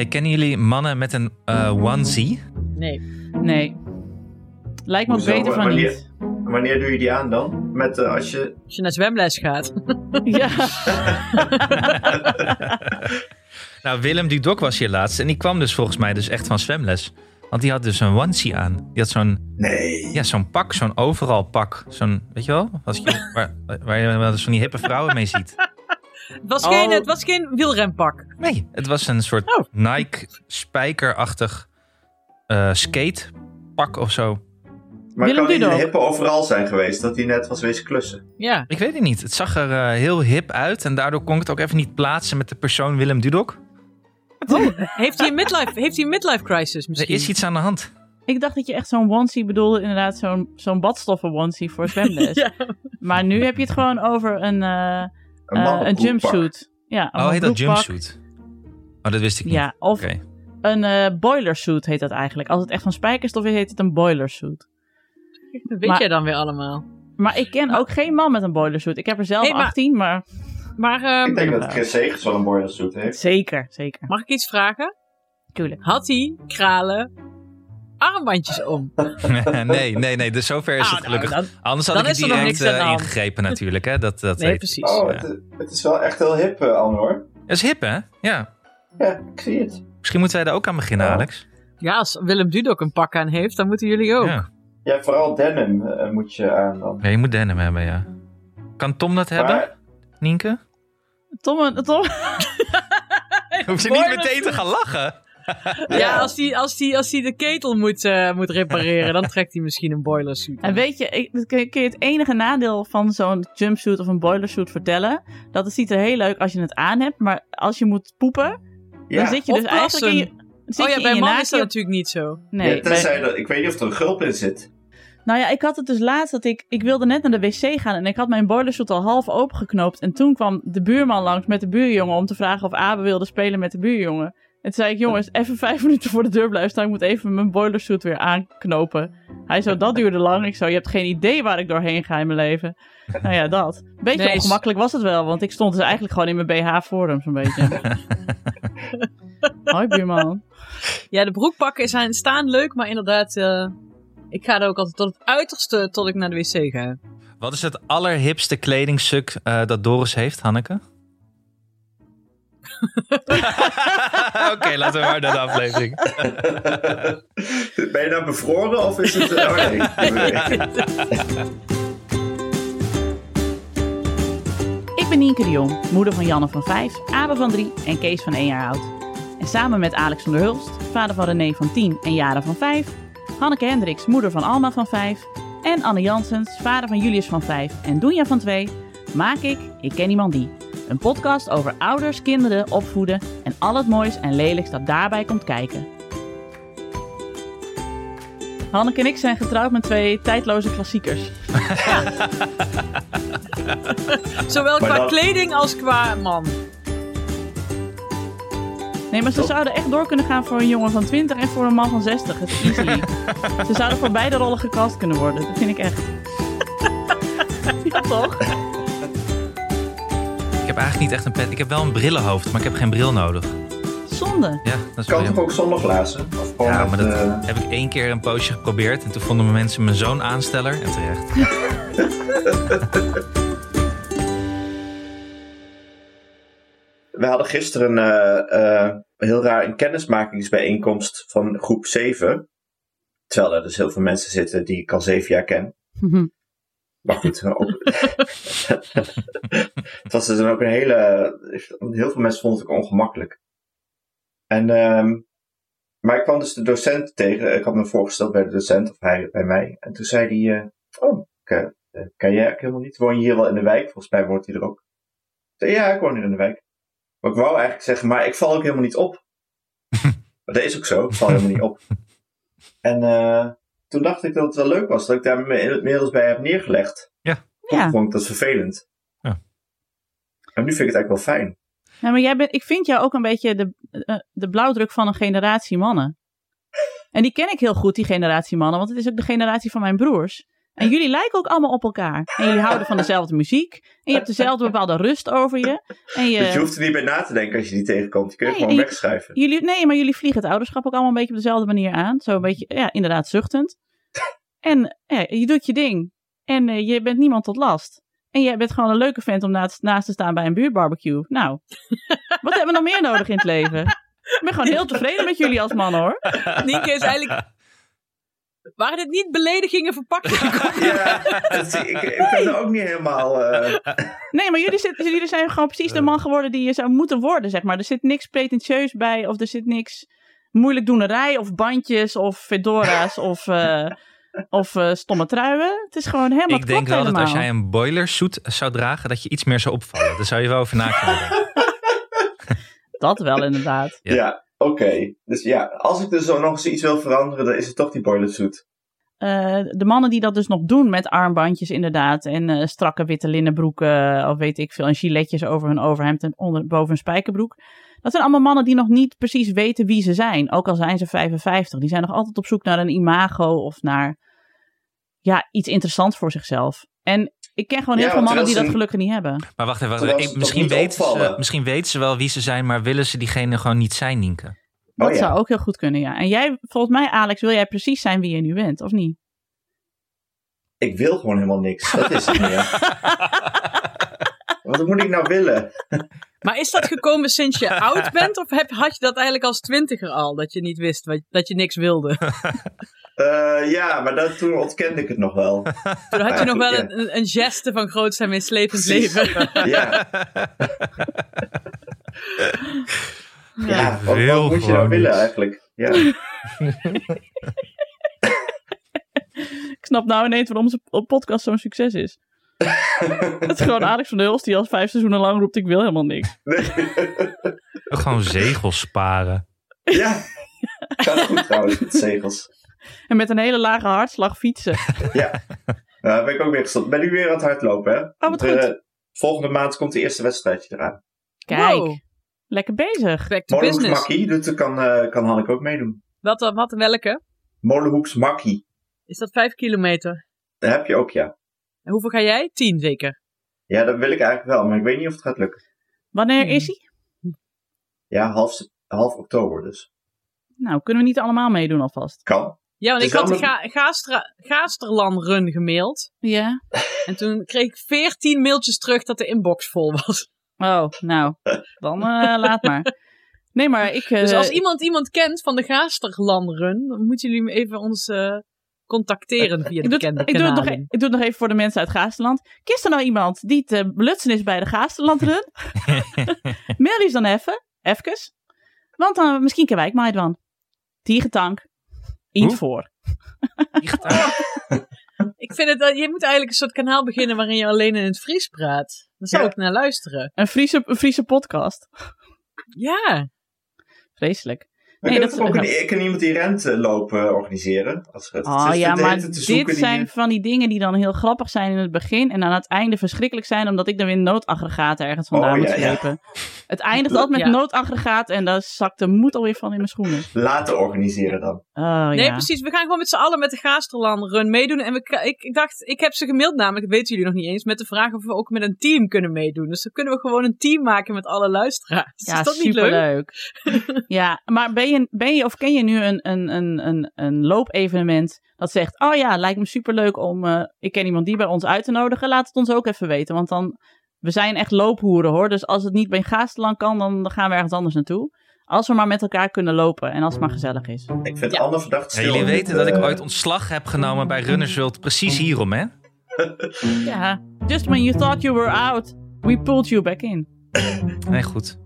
Hey, kennen jullie mannen met een uh, onesie? Nee. Nee. Lijkt me Hoezo? beter van Wanneer- niet. Wanneer doe je die aan dan? Met, eh, als je... Als je naar zwemles gaat. Ja. Nou, Willem Dudok was hier laatst en die kwam dus volgens mij dus echt van zwemles. Want die had dus een onesie aan. Die had zo'n Nee. ja, zo'n pak, zo'n overal pak. Zo'n, weet je wel? Als je, waar, waar je wel eens van die hippe vrouwen mee ziet. Het was, Oh. geen, het was geen wielrenpak. Nee, het was een soort Oh. Nike spijkerachtig eh skatepak of zo. Maar Willem kan Dudok. hippe overal zijn geweest? Dat hij net was wezen klussen? Ja. Ik weet het niet. Het zag er eh, heel hip uit en daardoor kon ik het ook even niet plaatsen met de persoon Willem Dudok. Heeft hij een midlife, heeft hij een midlife crisis Er misschien? is iets aan de hand. Ik dacht dat je echt zo'n onesie bedoelde, inderdaad zo'n zo'n badstoffen onesie voor zwemles. Ja. Maar nu heb je het gewoon over een, eh, Een, eh, een jumpsuit. Ja, of Oh, een heet dat jumpsuit? Oh, dat wist ik niet. Ja, of Oké. een eh boilersuit heet dat eigenlijk. Als het echt van spijkerstof is, heet het een boilersuit. Dat weet Maar- jij dan weer allemaal. Maar ik ken ook geen man met een boilersuit. Ik heb er zelf Hey, maar- 18, maar Maar ehm, Ik denk dat Chris Segers wel een boilersuit heeft. zeker, zeker. mag ik iets vragen? Tuurlijk. Had hij kralen armbandjes om? nee, nee, nee. Dus zover is Ah, het gelukkig. nou, Anders had dan ik het direct eh, hand. ingegrepen natuurlijk. Hè? Dat, dat nee, precies. Oh, Ja. het, het is wel echt heel hip, uh, Anne, hoor. Dat is hip, hè? Ja. Ja, ik zie het. Misschien moeten wij daar ook aan beginnen, Ja. Alex. Ja, als Willem Dudok een pak aan heeft, dan moeten jullie ook. Ja. Ja, vooral denim eh, moet je aan dan. ja, je moet denim hebben, ja. Kan Tom dat hebben, Maar Nienke? Tom, Tom, Hoef je niet meteen te gaan lachen. Ja, als hij als die, als die de ketel moet, eh, moet repareren, dan trekt hij misschien een boilersuit. En weet je, ik, kun je het enige nadeel van zo'n jumpsuit of een boilersuit vertellen? Dat het ziet er heel leuk als je het aan hebt, maar als je moet poepen, ja, dan zit je Of dus eigenlijk in je, zit Oh je ja, bij mannen is dat natuurlijk niet zo. Nee, ja, tenzij bij- dat, ik weet niet of er een gulp in zit. nou ja, ik had het dus laatst dat ik, ik wilde net naar de wc gaan en ik had mijn boilersuit al half opengeknoopt. En toen kwam de buurman langs met de buurjongen om te vragen of Abe wilde spelen met de buurjongen. En toen zei ik, jongens, even vijf minuten voor de deur blijven staan. Ik moet even mijn boilersuit weer aanknopen. Hij zo, dat duurde lang. Ik zo, je hebt geen idee waar ik doorheen ga in mijn leven. Nou ja, dat. Beetje Nee, ongemakkelijk was het wel, want ik stond dus eigenlijk gewoon in mijn BH voor hem, zo'n beetje. Hoi, buurman. Ja, de broekpakken zijn, staan leuk, maar inderdaad, eh, ik ga er ook altijd tot het uiterste tot ik naar de wc ga. Wat is het allerhipste kledingstuk eh, dat Doris heeft, Hanneke? Oké, laten we maar naar de aflevering. ben je nou bevroren of is het... Oh nee. Ik ben Nienke de Jong, moeder van Janne van 5, Abe van 3 en Kees van 1 jaar oud. En samen met Alex van der Hulst, vader van René van 10 en Jaren van 5, Hanneke Hendricks, moeder van Alma van 5 en Anne Janssens, vader van Julius van 5 en Doenja van 2, maak ik Ik Ken Iemand Die. Een podcast over ouders, kinderen, opvoeden en al het moois en lelijks dat daarbij komt kijken. Hanneke en ik zijn getrouwd met twee tijdloze klassiekers. Zowel qua kleding als qua man. Nee, maar ze Top. zouden echt door kunnen gaan voor een jongen van 20 en voor een man van 60. Het is easily. ze zouden voor beide rollen gecast kunnen worden. Dat vind ik echt. ja, toch? Ik heb eigenlijk niet echt een pet. Ik heb wel een brillenhoofd, maar ik heb geen bril nodig. Zonde. Ja, dat is Kan toch ook zonder glazen? Of Ja, met, maar dat eh, heb ik één keer een poosje geprobeerd. En toen vonden mijn mensen me zo'n aansteller. En terecht. We hadden gisteren eh, eh, heel raar een kennismakingsbijeenkomst van groep 7. Terwijl er dus heel veel mensen zitten die ik al zeven jaar ken. Maar goed, ook- het was dus dan ook een hele. Heel veel mensen vonden het ook ongemakkelijk. En, ehm, maar ik kwam dus de docent tegen. Ik had me voorgesteld bij de docent, of hij bij mij. En toen zei hij: eh, Oh, ik, eh, eh, ken jij ook helemaal niet? Woon je hier wel in de wijk? Volgens mij woont hij er ook. Ik zei: Ja, ik woon hier in de wijk. Maar ik wou eigenlijk zeggen: Maar ik val ook helemaal niet op. maar dat is ook zo, ik val helemaal niet op. En eh, toen dacht ik dat het wel leuk was dat ik daar me inmiddels bij heb neergelegd. Toen Ja. vond ik dat vervelend. En nu vind ik het eigenlijk wel fijn. Maar jij bent, ik vind jou ook een beetje de, eh, de blauwdruk van een generatie mannen. En die ken ik heel goed, die generatie mannen, want het is ook de generatie van mijn broers. En jullie lijken ook allemaal op elkaar. En jullie houden van dezelfde muziek. En je hebt dezelfde bepaalde rust over je. En je, Dus je hoeft er niet bij na te denken als je die tegenkomt. Je Nee, gewoon en je- wegschuiven. jullie, nee, maar jullie vliegen het ouderschap ook allemaal een beetje op dezelfde manier aan. Zo een beetje, ja, inderdaad zuchtend. En ja, je doet je ding. En eh, je bent niemand tot last. En jij bent gewoon een leuke vent om naast, naast te staan bij een buurtbarbecue. Nou, wat hebben we nog meer nodig in het leven? Ik ben gewoon heel tevreden met jullie als man hoor. Nienke is eigenlijk... Waren dit niet beledigingen verpakt? Ja, dat, zie- ik, ik ben er ook niet helemaal... eh, Nee, maar jullie, zit, jullie zijn gewoon precies de man geworden die je zou moeten worden, zeg maar. Er zit niks pretentieus bij, of er zit niks moeilijk doenerij, of bandjes, of fedora's, of, eh, of eh, stomme truien. Het is gewoon helemaal Ik denk wel dat als jij een boiler suit zou dragen, dat je iets meer zou opvallen. Daar zou je wel over na kunnen denken. Dat wel, inderdaad. Ja. ja, oké. Dus ja, als ik dus zo nog eens iets wil veranderen, dan is het toch die boiler suit. Eh, de mannen die dat dus nog doen met armbandjes inderdaad en eh, strakke witte linnenbroeken of weet ik veel en giletjes over hun overhemd en onder, boven hun spijkerbroek. Dat zijn allemaal mannen die nog niet precies weten wie ze zijn, ook al zijn ze 55. Die zijn nog altijd op zoek naar een imago of naar ja, iets interessants voor zichzelf. En ik ken gewoon heel Ja, veel mannen die ze dat een- gelukkig niet hebben. Maar wacht even, wacht misschien, weten ze, misschien weten ze wel wie ze zijn, maar willen ze diegene gewoon niet zijn, Nienke? Dat Oh ja. zou ook heel goed kunnen, ja. En jij, volgens mij Alex, wil jij precies zijn wie je nu bent, of niet? Ik wil gewoon helemaal niks. Dat is het meer. Wat moet ik nou willen? Maar is dat gekomen sinds je oud bent? Of heb, had je dat eigenlijk als twintiger al? Dat je niet wist, wat- dat je niks wilde? Eh, ja, maar dat, toen ontkende ik het nog wel. Toen had je nog wel een, een, geste van grootste en meeslepend leven. Ja, ja wat, wat moet je nou willen eigenlijk? Ja. Ik snap nou ineens waarom onze podcast zo'n succes is. Het is gewoon Alex van der Hulst die al vijf seizoenen lang roept: Ik wil helemaal niks. Gewoon zegels sparen. ja, gaat goed trouwens met zegels. En met een hele lage hartslag fietsen. Ja, nou, daar ben ik ook weer gestopt. Ben nu weer aan het hardlopen, hè? Oh, wat eh, goed. volgende maand komt de eerste wedstrijdje eraan. Kijk, Wow. lekker bezig. Back to Molenhoeks business. Makkie, dat kan, eh kan Hanneke ook meedoen. Wat, dan- wat, welke? Molenhoeks Makkie, Is dat vijf kilometer? dat heb je ook, ja. En hoeveel ga jij? Tien zeker. Ja, dat wil ik eigenlijk wel, maar ik weet niet of het gaat lukken. Wanneer Hmm. is hij? Ja, half, half oktober dus. Nou, kunnen we niet allemaal meedoen alvast? Kan. Ja, want ik had de Ga Gaastra- Gaasterland Run gemaild. Ja. En toen kreeg ik veertien mailtjes terug dat de inbox vol was. Oh, nou, dan eh, laat maar. Nee, maar ik. eh, Dus als iemand iemand kent van de Gaasterland Run, dan moeten jullie hem even ons eh, contacteren via de ik bekende ik, doe het nog, e- ik doe het nog even voor de mensen uit Gaasterland. Kist er nou iemand die te belutsen is bij de Gaasterlandrun? Mail die eens dan even. Even. Want dan misschien kan wij mij dan. Voor. Ik vind het, dat- je moet eigenlijk een soort kanaal beginnen waarin je alleen in het Fries praat. Dan zou Ja. ik naar luisteren. Een Friese, een Friese podcast. Ja. Vreselijk. Nee, ik dat ook een, ik kan iemand die rentlopen organiseren. Als het, Oh het is ja, maar dit zoeken die- zijn van die dingen die dan heel grappig zijn in het begin en aan het einde verschrikkelijk zijn omdat ik dan weer noodaggregaten ergens vandaan Oh, moet ja, ja. slepen. Het eindigt altijd met Ja. noodaggregaat en daar zakt de moed alweer van in mijn schoenen. laten organiseren dan. Oh, Nee, precies. We gaan gewoon met z'n allen met de Gaasterland Run meedoen. En we, ik, ik dacht, ik heb ze gemaild namelijk, dat weten jullie nog niet eens, met de vraag of we ook met een team kunnen meedoen. Dus dan kunnen we gewoon een team maken met alle luisteraars. Ja, is dat niet leuk? ja, maar ben je, ben je of ken je nu een, een, een, een, een loopevenement dat zegt, oh ja, lijkt me superleuk om, eh, ik ken iemand die bij ons uit te nodigen, laat het ons ook even weten. Want dan, we zijn echt loophoeren hoor, dus als het niet bij Gaasterland kan, dan gaan we ergens anders naartoe. Als we maar met elkaar kunnen lopen en als het maar gezellig is. Ik vind Ja. Anne verdacht Ja, stil. jullie weten dat ik Eh, ooit ontslag heb genomen bij Runners World precies hierom, hè? Ja, just when you thought you were out, we pulled you back in. Nee, goed.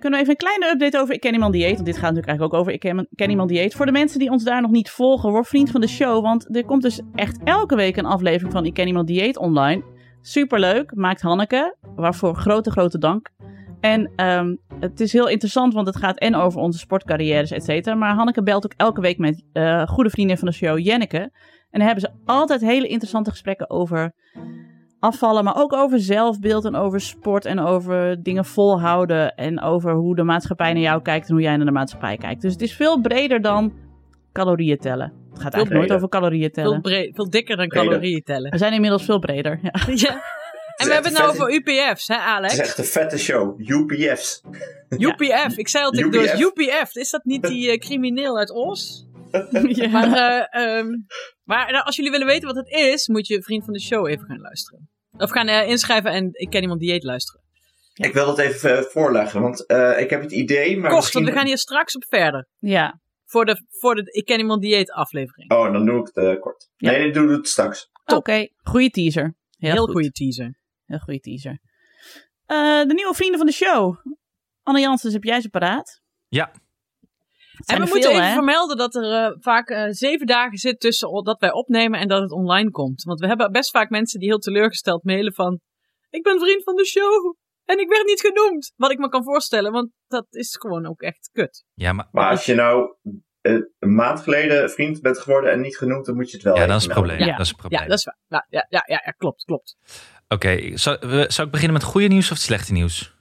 Kunnen we even een kleine update over Ik Ken Iemand Dieet? Want dit gaat natuurlijk eigenlijk ook over Ik Ken, Iemand Dieet. Voor de mensen die ons daar nog niet volgen, word vriend van de show. Want er komt dus echt elke week een aflevering van Ik Ken Iemand Dieet online. Superleuk, maakt Hanneke. Waarvoor grote, grote dank. En ehm, het is heel interessant, want het gaat en over onze sportcarrières, et cetera. Maar Hanneke belt ook elke week met eh, goede vriendin van de show, Jenneke. En dan hebben ze altijd hele interessante gesprekken over afvallen, maar ook over zelfbeeld en over sport en over dingen volhouden en over hoe de maatschappij naar jou kijkt en hoe jij naar de maatschappij kijkt. Dus het is veel breder dan calorieën tellen. Het gaat Veel eigenlijk nooit breder. over calorieën Veel, tellen. bre- veel dikker dan Breder. calorieën tellen. We zijn inmiddels veel breder. Ja. Ja. En we hebben het nou over UPF's, hè Het Alex? is echt een vette show. UPF's. UPF. Ik zei altijd door UPF. UPF. Is dat niet die eh, crimineel uit Os? Ja. Maar, eh, ehm, maar nou, als jullie willen weten wat het is, moet je vriend van de show even gaan luisteren. Of gaan eh, inschrijven en ik ken iemand dieet luisteren. Ik wil dat even eh, voorleggen, want eh, ik heb het idee, maar Kort, misschien... want we gaan hier straks op verder. ja. Voor de, voor de Ik ken iemand dieet aflevering. Oh, dan doe ik het kort. Ja. Nee, ik doe het straks. Oké, goede teaser. Heel, Heel goed. goede teaser. Heel goede teaser. Eh, de nieuwe vrienden van de show. Anne Janssens, heb jij ze paraat? Ja. En we moeten veel, even hè? vermelden dat er eh, vaak eh, zeven dagen zit tussen dat wij opnemen en dat het online komt. Want we hebben best vaak mensen die heel teleurgesteld mailen van... Ik ben vriend van de show en ik werd niet genoemd. Wat ik me kan voorstellen, want dat is gewoon ook echt kut. Ja, maar, Maar als je nou eh, een maand geleden vriend bent geworden en niet genoemd, dan moet je het wel ja, dat is het melden. probleem. Ja. Dat is het probleem. Ja, dat is waar. Ja, ja, ja, ja, ja, klopt, klopt. Oké, we- zal ik beginnen met goede nieuws of het slechte nieuws?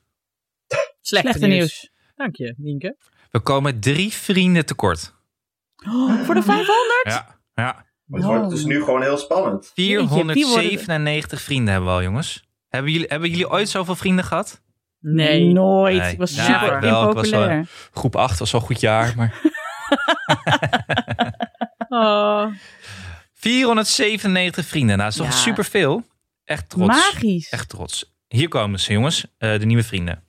Slechte, Slechte nieuws. Dank je, Nienke. We komen drie vrienden tekort. Oh, voor de 500? Ja, ja. Het wordt dus nu gewoon heel spannend. Jeetje, wie worden er- 497 vrienden hebben we al, jongens. Hebben jullie, hebben jullie ooit zoveel vrienden gehad? Nee. Nooit. Nee. Ik was Ja, super ik wel. Ik was wel- impopulair. Groep 8 was al een goed jaar, maar... Oh. 497 vrienden, nou, dat is toch Ja. superveel? Echt trots. Magisch. Echt trots. Hier komen ze, jongens. Eh, de nieuwe vrienden.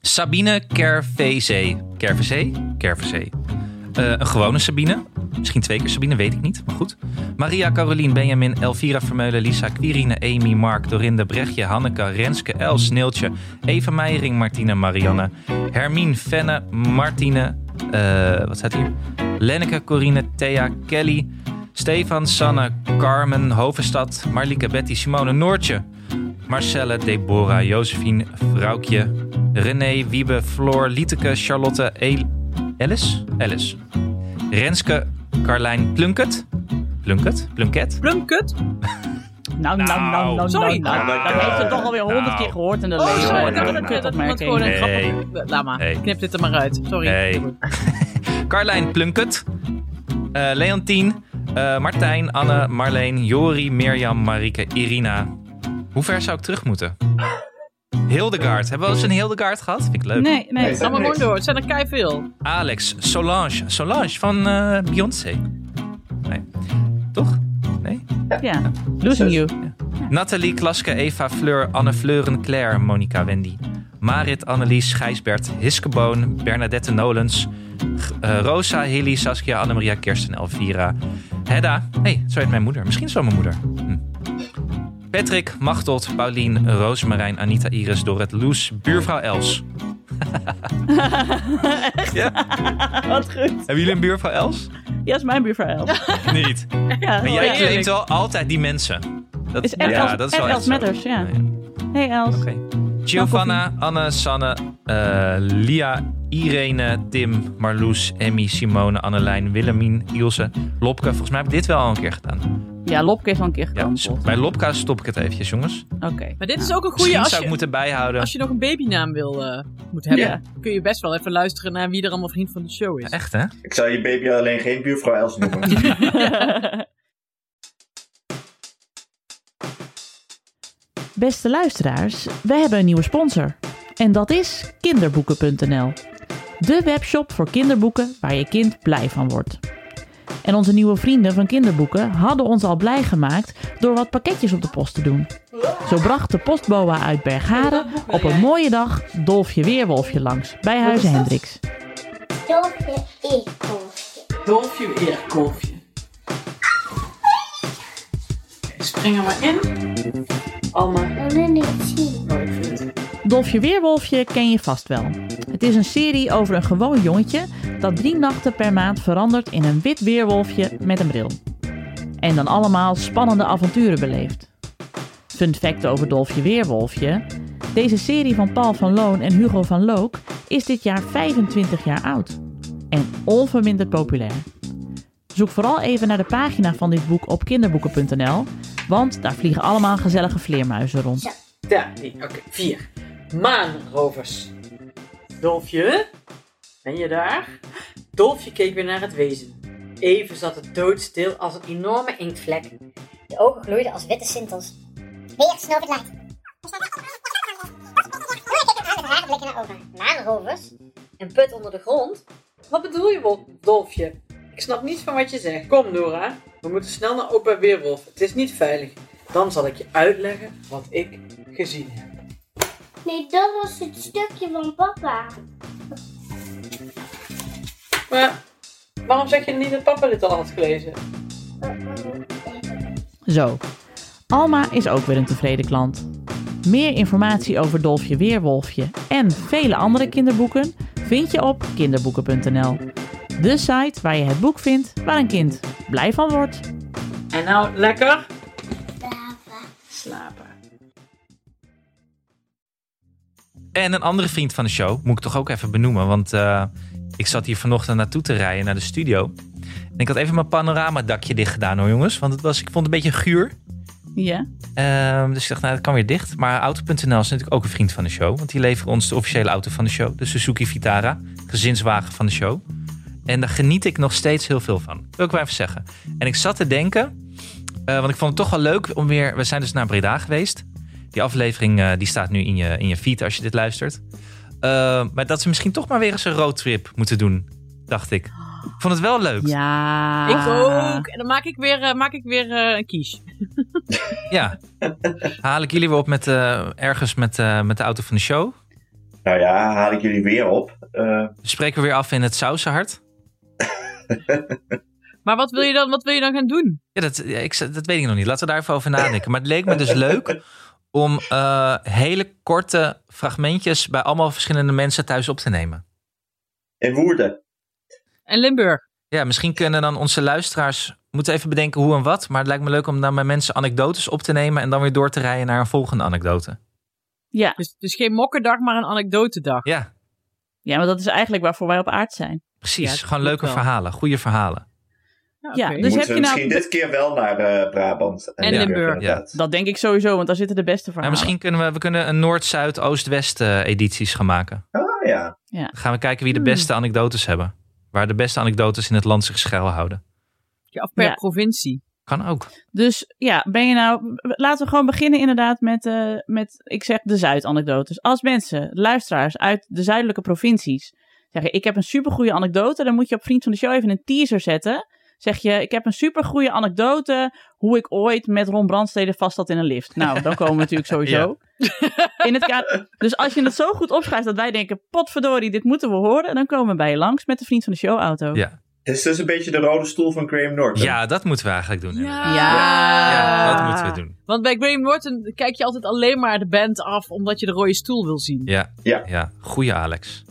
Sabine Kervezee. Kervezee? Kervezee. Eh, een gewone Sabine. Misschien twee keer Sabine, weet ik niet. Maar goed. Maria, Carolien, Benjamin, Elvira Vermeulen, Lisa, Quirine, Amy, Mark, Dorinde, Brechtje, Hanneke, Renske, Els, Sneeltje, Eva Meijering, Martine, Marianne, Hermine, Fenne, Martine, eh, wat staat hier? Lenneke, Corine, Thea, Kelly, Stefan, Sanne, Carmen, Hovenstad, Marlieke, Betty, Simone, Noortje, Marcelle, Deborah, Josephine, Vrouwkje, René, Wiebe, Floor, Lieteke, Charlotte, El Alice? Alice. Renske, Carlijn, Plunket. Plunket? Plunket? Plumkut? Nou, nou, nou, nou, nou, Sorry. nou. Nou, Dat heeft ze toch alweer honderd nou. keer gehoord in de Oh, leven. sorry. nou, Dat is nou, een nou. Dat kutopmerking. gewoon een grappig... Laat maar. Nee. Knip dit er maar uit. Sorry. Nee. Carlijn Plunket. eh Leontien. Eh, Martijn, Anne, Marleen, Jori, Mirjam, Marike, Irina. Hoe ver zou ik terug moeten? Hildegard. Hebben we eens een Hildegard gehad? Vind ik leuk. Nee, nee. Ga maar gewoon door. Het zijn er kei veel. Alex, Solange. Solange van eh, Beyoncé. Nee. Toch? Nee? Ja, losing you. Nathalie, Klaske, Eva, Fleur, Anne Fleuren, Claire, Monica, Wendy. Marit, Annelies, Gijsbert, Hiskeboon, Bernadette Nolens, Eh, Rosa, Hilly, Saskia, Annemaria, Kirsten, Elvira, Hedda. hey, zo heet mijn moeder. Misschien is wel mijn moeder. Hm. Patrick, Machteld, Paulien, Roosmarijn, Anita, Iris, Dorrit, Loes, buurvrouw Els. ja? Wat goed. Hebben jullie een buurvrouw Els? Ja, is mijn buurvrouw Els. Niet. Ja, Maar jij claimt wel altijd die mensen. Dat, Is en Els- en Els zo. Matters, ja. Nee. Hey Els. Oké. Giovanna, Anne, Sanne, eh, Lia, Irene, Tim, Marloes, Emmy, Simone, Annelijn, Willemien, Ilse, Lopke. Volgens mij heb ik dit wel al een keer gedaan. Ja, Lopke is al een keer Ja, gekomen. s- bij Lopka stop ik het eventjes, jongens. Oké. Maar dit is ook een goede als zou ik je, moeten bijhouden. als je nog een babynaam wil eh, moet hebben. Ja. Kun je best wel even luisteren naar wie er allemaal vriend van de show is. Echt, hè? Ik zou je baby alleen geen buurvrouw Els noemen. Beste luisteraars, we hebben een nieuwe sponsor. En dat is kinderboeken.nl. De webshop voor kinderboeken waar je kind blij van wordt. En onze nieuwe vrienden van kinderboeken hadden ons al blij gemaakt door wat pakketjes op de post te doen. Zo bracht de postboa uit Bergharen op een mooie dag Dolfje Weerwolfje langs bij Huizen Hendricks. Dolfje eekhoofdje. Dolfje Eerkolfje. Spring er maar in. Alma. Ik wil het niet zien. Oh, ik vind het. Dolfje Weerwolfje ken je vast wel. Het is een serie over een gewoon jongetje dat drie nachten per maand verandert in een wit weerwolfje met een bril. En dan allemaal spannende avonturen beleeft. Fun fact over Dolfje Weerwolfje. Deze serie van Paul van Loon en Hugo van Look is dit jaar 25 jaar oud. En onverminderd populair. Zoek vooral even naar de pagina van dit boek op kinderboeken.nl, want daar vliegen allemaal gezellige vleermuizen rond. Daar, nee, oké. Vier. Maanrovers. Dolfje? Ben je daar? Dolfje keek weer naar het wezen. Even zat het doodstil als een enorme inktvlek. De ogen gloeiden als witte sintels. Weer snoof het light. Rare blikken naar over. Maanrovers? Een put onder de grond? Wat bedoel je, Dolfje? Ik snap niets van wat je zegt. Kom, Nora. We moeten snel naar opa Weerwolf. Het is niet veilig. Dan zal ik je uitleggen wat ik gezien heb. Nee, dat was het stukje van papa. Maar waarom zeg je niet dat papa dit al had gelezen? Zo. Alma is ook weer een tevreden klant. Meer informatie over Dolfje Weerwolfje en vele andere kinderboeken vind je op kinderboeken.nl. De site waar je het boek vindt waar een kind blij van wordt. En nou, lekker? Slapen. Slapen. En een andere vriend van de show, moet ik toch ook even benoemen. Want eh, ik zat hier vanochtend naartoe te rijden naar de studio. En ik had even mijn panoramadakje dicht gedaan hoor jongens. Want het was, ik vond het een beetje guur. Ja. Ehm, dus ik dacht, nou, dat kan weer dicht. Maar Auto.nl is natuurlijk ook een vriend van de show. Want die leveren ons de officiële auto van de show. De Suzuki Vitara. Gezinswagen van de show. En daar geniet ik nog steeds heel veel van. Wil ik wel even zeggen. En ik zat te denken. eh, want ik vond het toch wel leuk om weer... We zijn dus naar Breda geweest. Die aflevering eh, die staat nu in je, in je feed als je dit luistert. Eh, maar dat ze misschien toch maar weer eens een roadtrip moeten doen. Dacht ik. Ik vond het wel leuk. Ja. Ik ook. En dan maak ik weer, eh, maak ik weer eh, een kies. Ja. Haal ik jullie weer op met, eh, ergens met, eh, met de auto van de show. Nou ja, haal ik jullie weer op. Eh, Spreken we weer af in het Sausenhart. Maar wat wil je dan, wat wil je dan gaan doen? Ja, dat, ik, dat weet ik nog niet. Laten we daar even over nadenken. Maar het leek me dus leuk om eh, hele korte fragmentjes bij allemaal verschillende mensen thuis op te nemen. in Woerden. En Limburg. Ja, misschien kunnen dan onze luisteraars moeten even bedenken hoe en wat. Maar het lijkt me leuk om dan met mensen anekdotes op te nemen en dan weer door te rijden naar een volgende anekdote. Ja. Dus, dus geen mokkendag, maar een anekdotedag. Ja, ja, maar dat is eigenlijk waarvoor wij op aard zijn. Precies. Ja, Gewoon leuke wel. verhalen, goede verhalen. Ja, dus- Moeten heb we je nou- misschien dit keer wel naar eh, Brabant. En Limburg. Dat denk ik sowieso, want daar zitten de beste En verhalen. misschien kunnen we, we kunnen een Noord, Zuid, Oost, West eh, edities gaan maken. Ah ja. Dan gaan we kijken wie de Hmm. beste anekdotes hebben. Waar de beste anekdotes in het land zich schuilhouden. Ja, of per Ja. provincie. Kan ook. Dus ja, ben je nou. Laten we gewoon beginnen inderdaad met, eh, met ik zeg de Zuid-anekdotes. Als mensen, luisteraars uit de zuidelijke provincies zeggen: Ik heb een supergoeie anekdote, dan moet je op Vriend van de Show even een teaser zetten. Zeg je: Ik heb een supergoeie anekdote hoe ik ooit met Ron Brandstede vast zat in een lift. Nou, dan komen we natuurlijk sowieso. In het ka- dus als je het zo goed opschrijft dat wij denken: Potverdorie, dit moeten we horen, dan komen we bij je langs met de Vriend van de Show auto. Ja. Het is dus een beetje de rode stoel van Graham Norton. ja, dat moeten we eigenlijk doen. Ja. Ja, dat moeten we doen. Want bij Graham Norton kijk je altijd alleen maar de band af omdat je de rode stoel wil zien. Ja, Ja. ja. goeie Alex.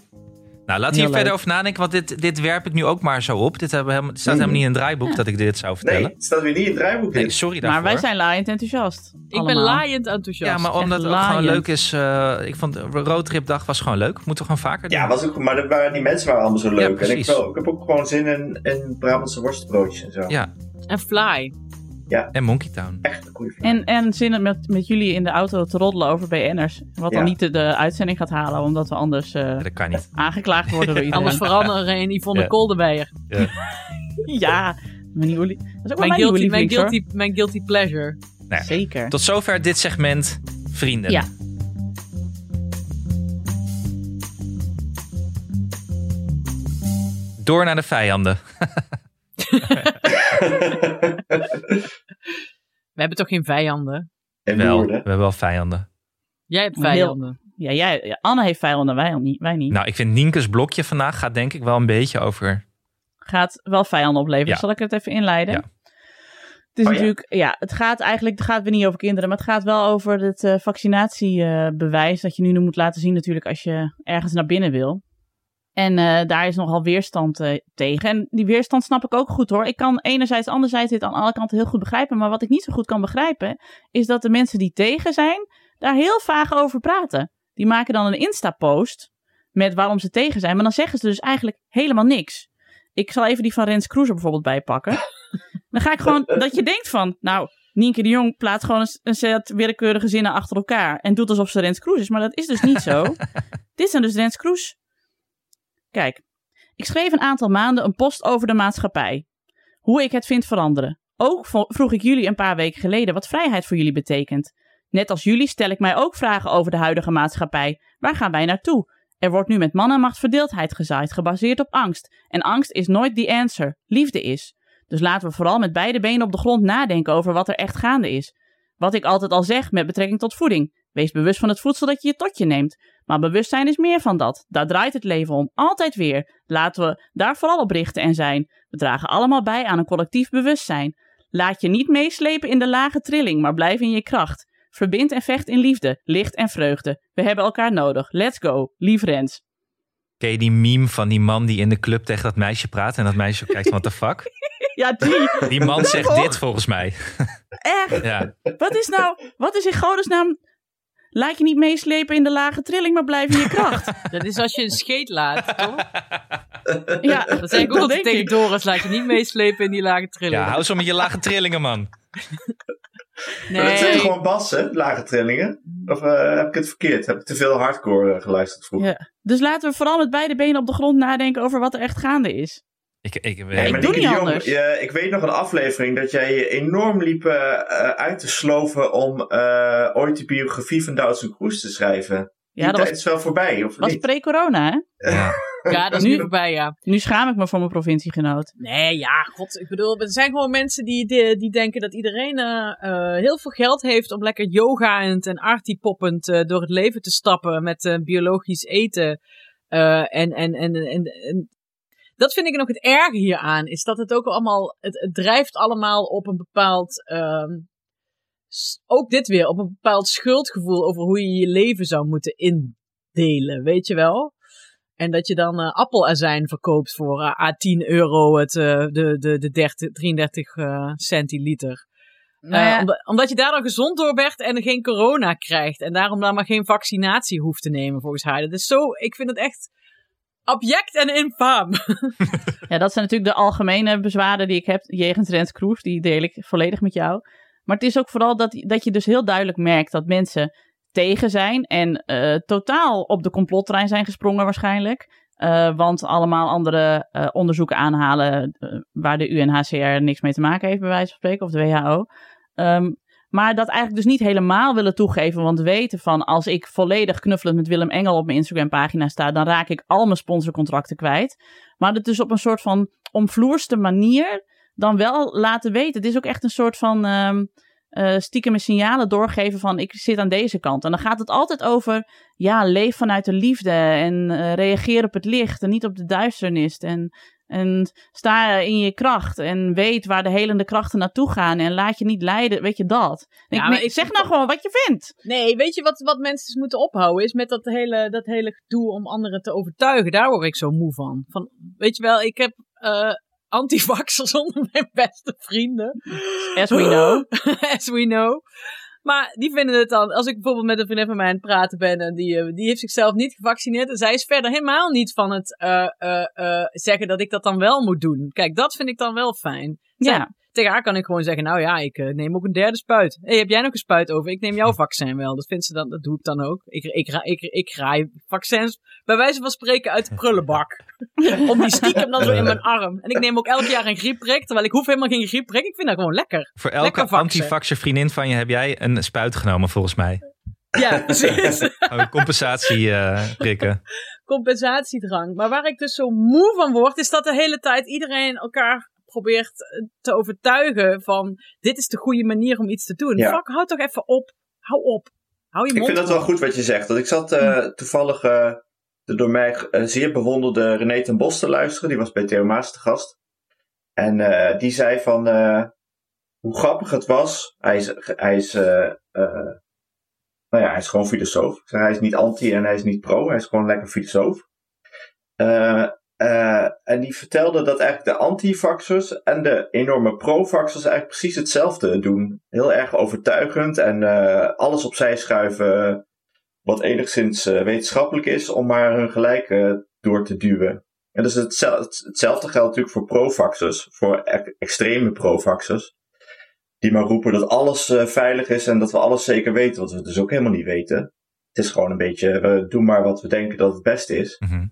Nou, laten we Heel hier leuk. verder over nadenken, want dit, dit werp ik nu ook maar zo op. Dit hebben we helemaal, het staat Mm. helemaal niet in het draaiboek dat ik dit zou Nee, vertellen. het staat weer niet in het draaiboek. Nee, sorry daarvoor. Maar wij zijn laaiend enthousiast. Ik ben laaiend enthousiast. Ja, maar Echt omdat het ook gewoon leuk is. eh, ik vond de roadtripdag was gewoon leuk. Moeten we gewoon vaker doen. Ja, was ook, maar de- waren- die mensen waren allemaal zo leuk. en ik, wel- ik heb ook gewoon zin in, in Brabantse worstbroodjes en zo. Ja, En Fly. En Monkey Town. Echt een goede film. En, en zin met, met jullie in de auto te roddelen over BN'ers. Wat dan Ja. niet de, de uitzending gaat halen, omdat we anders eh, Ja, dat kan niet. aangeklaagd worden door iedereen. Anders veranderen in Yvonne Ja. Koldebeyer. Ja, mijn Dat is ook Mijn mijn, guilty, mijn, guilty, mijn guilty pleasure. Nou ja, Zeker. Tot zover dit segment Vrienden. Ja. Door naar de vijanden. We hebben toch geen vijanden? en Wel, we hebben wel vijanden. Jij hebt vijanden. Ja, jij, Anne heeft vijanden, wij, niet, wij niet. Nou, ik vind Nienke's blokje vandaag gaat denk ik wel een beetje over... Gaat wel vijanden opleveren. Ja. Zal ik het even inleiden? Ja. Het is Oh natuurlijk, ja, het gaat eigenlijk, het gaat weer niet over kinderen, maar het gaat wel over het eh, vaccinatiebewijs dat je nu moet laten zien natuurlijk als je ergens naar binnen wil. En eh, daar is nogal weerstand eh, tegen. En die weerstand snap ik ook goed hoor. Ik kan enerzijds, anderzijds dit aan alle kanten heel goed begrijpen. Maar wat ik niet zo goed kan begrijpen, is dat de mensen die tegen zijn, daar heel vaag over praten. Die maken dan een Insta-post met waarom ze tegen zijn. Maar dan zeggen ze dus eigenlijk helemaal niks. Ik zal even die van Rens Kroes bijvoorbeeld bij pakken. Dan ga ik gewoon, dat je denkt van, nou, Nienke de Jong plaatst gewoon een, een set willekeurige zinnen achter elkaar. En doet alsof ze Rens Kroes is. Maar dat is dus niet zo. Dit zijn dus Rens Kroes. Kijk, ik schreef een aantal maanden een post over de maatschappij. hoe ik het vind veranderen. Ook vroeg ik jullie een paar weken geleden wat vrijheid voor jullie betekent. Net als jullie stel ik mij ook vragen over de huidige maatschappij. Waar gaan wij naartoe? Er wordt nu met man en macht verdeeldheid gezaaid, gebaseerd op angst. En angst is nooit the answer. Liefde is. Dus laten we vooral met beide benen op de grond nadenken over wat er echt gaande is. Wat ik altijd al zeg met betrekking tot voeding. Wees bewust van het voedsel dat je je tot je neemt. Maar bewustzijn is meer van dat. Daar draait het leven om. Altijd weer. Laten we daar vooral op richten en zijn. We dragen allemaal bij aan een collectief bewustzijn. Laat je niet meeslepen in de lage trilling, maar blijf in je kracht. Verbind en vecht in liefde, licht en vreugde. We hebben elkaar nodig. Let's go. Lief Rens. Ken je die meme van die man die in de club tegen dat meisje praat en dat meisje kijkt van what the fuck? Ja, die. Die man zegt dit volgens mij. Echt. Ja, Wat is nou, wat is in godesnaam... Laat je niet meeslepen in de lage trilling, maar blijf in je kracht. Dat is als je een scheet laat, toch? Ja, Dat zeg ik ook altijd tegen. Doris. Laat je niet meeslepen in die lage trilling. ja hou zo met je lage trillingen, man. Maar dat zijn nee. gewoon bassen, lage trillingen? Of eh, heb ik het verkeerd? Heb ik te veel hardcore eh, geluisterd vroeger? Ja. Dus laten we vooral met beide benen op de grond nadenken over wat er echt gaande is. Ik, ik, Nee, doe niet Jong, anders. je- ik weet nog een aflevering dat jij je enorm liep eh, eh, uit te sloven om eh, ooit de biografie van Doutzen Kroes te schrijven. Die Ja, dat tijd was, is wel voorbij, of was niet? pre-corona, hè? ja. Ja, dat is Nu- voorbij, ja. Nu schaam ik me voor mijn provinciegenoot. Nee, ja, god. Ik bedoel, er zijn gewoon mensen die, die, die denken dat iedereen heel veel geld heeft om lekker yogaend en artipoppend eh, door het leven te stappen met eh, biologisch eten. Eh, en, en, en, en, en dat vind ik nog het erge hieraan, is dat het ook allemaal, het, het drijft allemaal op een bepaald, ehm, ook dit weer, op een bepaald schuldgevoel over hoe je je leven zou moeten indelen, weet je wel? En dat je dan eh, appelazijn verkoopt voor eh, à 10 euro het, eh, de, de, de 30, 33 eh, centiliter. Nou ja, omdat, omdat je daar dan gezond door werd en geen corona krijgt. En daarom dan maar geen vaccinatie hoeft te nemen volgens haar. Dat is zo, ik vind het echt abject en infaam. ja, dat zijn natuurlijk de algemene bezwaren die ik heb jegens Rens Kroes. Die deel ik volledig met jou. Maar het is ook vooral dat, dat je dus heel duidelijk merkt dat mensen tegen zijn. En eh, totaal op de complottrein zijn gesprongen waarschijnlijk. Eh, want allemaal andere eh, onderzoeken aanhalen waar de UNHCR niks mee te maken heeft, bij wijze van spreken, of de WHO. Ehm, maar dat eigenlijk dus niet helemaal willen toegeven, want weten van als ik volledig knuffelend met Willem Engel op mijn Instagram pagina sta, dan raak ik al mijn sponsorcontracten kwijt. Maar het dus op een soort van omvloerste manier dan wel laten weten. Het is ook echt een soort van ehm eh stiekem signalen doorgeven van ik zit aan deze kant. En dan gaat het altijd over, ja, leef vanuit de liefde en eh, reageer op het licht en niet op de duisternis. En, en sta in je kracht en weet waar de helende krachten naartoe gaan en laat je niet leiden, weet je dat. Ja, ik, maar nee, ik zeg nou gewoon wat je vindt. Nee, weet je wat, wat mensen dus moeten ophouden? Is met dat hele, dat hele gedoe om anderen te overtuigen. Daar word ik zo moe van. van weet je wel, ik heb eh antivaxers onder mijn beste vrienden. As we know. As we know. Maar die vinden het dan, als ik bijvoorbeeld met een vriendin van mij aan het praten ben en die, eh, die heeft zichzelf niet gevaccineerd en zij is verder helemaal niet van het eh, eh, zeggen dat ik dat dan wel moet doen. Kijk, dat vind ik dan wel fijn. Ja. Tegen haar kan ik gewoon zeggen, nou ja, ik eh, neem ook een derde spuit. hey, heb jij nog een spuit over? Ik neem jouw vaccin wel. Dat vindt ze dan, dat doe ik dan ook. Ik, ik, ik, ik, ik graai vaccins bij wijze van spreken uit de prullenbak. Om die stiekem dan zo in mijn arm. En ik neem ook elk jaar een griepprik, terwijl ik hoef helemaal geen griepprik. Ik vind dat gewoon lekker. Voor elke antivaxer vriendin van je heb jij een spuit genomen, volgens mij. Ja, precies. Een compensatie eh, prikken. compensatiedrang. Maar waar ik dus zo moe van word, is dat de hele tijd iedereen elkaar probeert eh, te overtuigen van dit is de goede manier om iets te doen. Ja. Fuck, hou toch even op. Hou op. Hou je Ik mond vind dat wel goed wat je zegt. Want ik zat eh, toevallig eh, de door mij eh, zeer bewonderde René ten Bos te luisteren. Die was bij Theo Maas te gast. En eh, die zei van eh, hoe grappig het was. Hij is, hij is, eh, eh, nou ja, hij is gewoon filosoof. Ik Hij is niet anti en hij is niet pro. Hij is gewoon lekker filosoof. Eh, eh, en die vertelde dat eigenlijk de antivaxers en de enorme pro-vaxers eigenlijk precies hetzelfde doen. Heel erg overtuigend en eh, alles opzij schuiven wat enigszins eh, wetenschappelijk is om maar hun gelijk door te duwen. En dus hetzel- hetzelfde geldt natuurlijk voor pro-vaxers, voor extreme pro-vaxers. Die maar roepen dat alles veilig is en dat we alles zeker weten, wat we dus ook helemaal niet weten. Het is gewoon een beetje, we doen maar wat we denken dat het beste is. Mhm.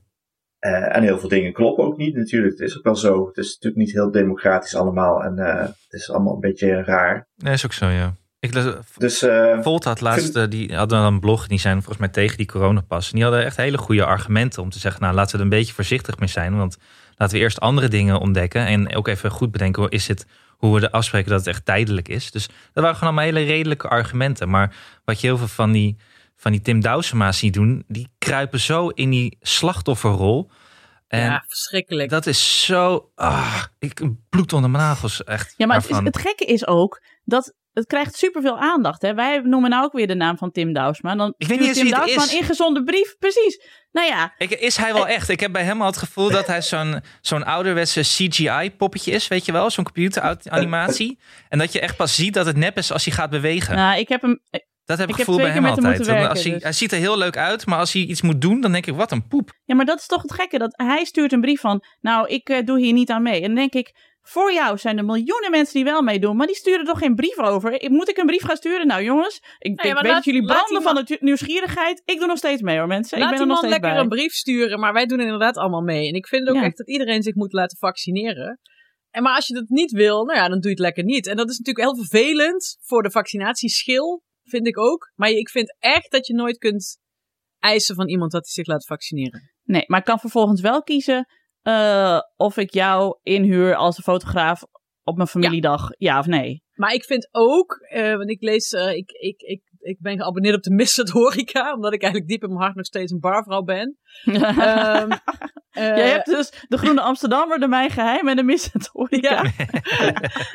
Eh, en heel veel dingen kloppen ook niet natuurlijk. Het is ook wel zo. Het is natuurlijk niet heel democratisch allemaal. En eh, het is allemaal een beetje raar. Nee, is ook zo, ja. Ik Dus eh, Volt had laatst, die hadden een blog, die zijn volgens mij tegen die coronapas. En die hadden echt hele goede argumenten om te zeggen, nou laten we er een beetje voorzichtig mee zijn. Want laten we eerst andere dingen ontdekken. En ook even goed bedenken, is het hoe we de afspreken dat het echt tijdelijk is. Dus dat waren gewoon allemaal hele redelijke argumenten. Maar wat je heel veel van die, van die Tim Douwsema's ziet doen, die kruipen zo in die slachtofferrol. En ja, verschrikkelijk. dat is zo, ah, ik bloed onder mijn nagels echt. Ja, maar het, is, het gekke is ook dat het krijgt superveel aandacht. Hè? Wij noemen nou ook weer de naam van Tim Douwsma. Dan Ik weet niet Tim wie het Douwsma is. een ingezonde brief. Precies. Nou ja, Ik, is hij wel echt? Ik heb bij hem al het gevoel dat hij zo'n zo'n ouderwetse CGI-poppetje is, weet je wel? Zo'n computeranimatie. En dat je echt pas ziet dat het nep is als hij gaat bewegen. nou, ik heb hem. Dat heb ik ik heb gevoel bij hem altijd. werken, als hij, dus. hij ziet er heel leuk uit, maar als hij iets moet doen, dan denk ik, wat een poep. Ja, maar dat is toch het gekke. Dat hij stuurt een brief van. Nou, ik eh, doe hier niet aan mee. En dan denk ik. Voor jou zijn er miljoenen mensen die wel meedoen, maar die sturen toch geen brief over? Moet ik een brief gaan sturen? Nou jongens, ik, ja, ik weet laat- dat jullie branden van de nieuwsgierigheid. Ik doe nog steeds mee hoor mensen. Laat ik ben er nog steeds lekker bij. een brief sturen, maar wij doen inderdaad allemaal mee. En ik vind ook Ja. echt dat iedereen zich moet laten vaccineren. En maar als je dat niet wil, nou ja, dan doe je het lekker niet. En dat is natuurlijk heel vervelend voor de vaccinatieschil, vind ik ook. Maar ik vind echt dat je nooit kunt eisen van iemand dat hij zich laat vaccineren. Nee, maar ik kan vervolgens wel kiezen eh, of ik jou inhuur als een fotograaf op mijn familiedag, ja, of nee. Maar ik vind ook, eh, want ik lees, eh, ik, ik, ik, ik ben geabonneerd op de Missed Horeca, omdat ik eigenlijk diep in mijn hart nog steeds een barvrouw ben. Ehm, eh, Jij hebt dus de Groene Amsterdammer, de Mijn Geheim en de Missend Horeca. Ja.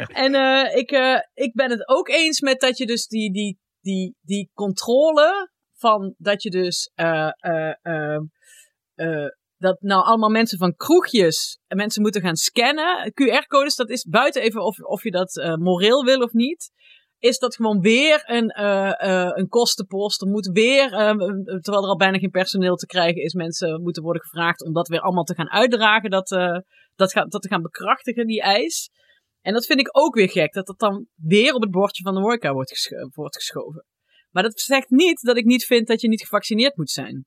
en eh, ik, ik ben het ook eens met dat je dus die, die, die, die controle van dat je dus eh, eh, eh, dat nou allemaal mensen van kroegjes en mensen moeten gaan scannen. QR-codes, dat is buiten even of, of je dat moreel wil of niet. Is dat gewoon weer een, een kostenpost? Er moet weer, terwijl er al bijna geen personeel te krijgen is, mensen moeten worden gevraagd om dat weer allemaal te gaan uitdragen. Dat, dat, gaat, dat te gaan bekrachtigen, die eis. En dat vind ik ook weer gek, dat dat dan weer op het bordje van de horeca wordt, wordt geschoven. Maar dat zegt niet dat ik niet vind dat je niet gevaccineerd moet zijn.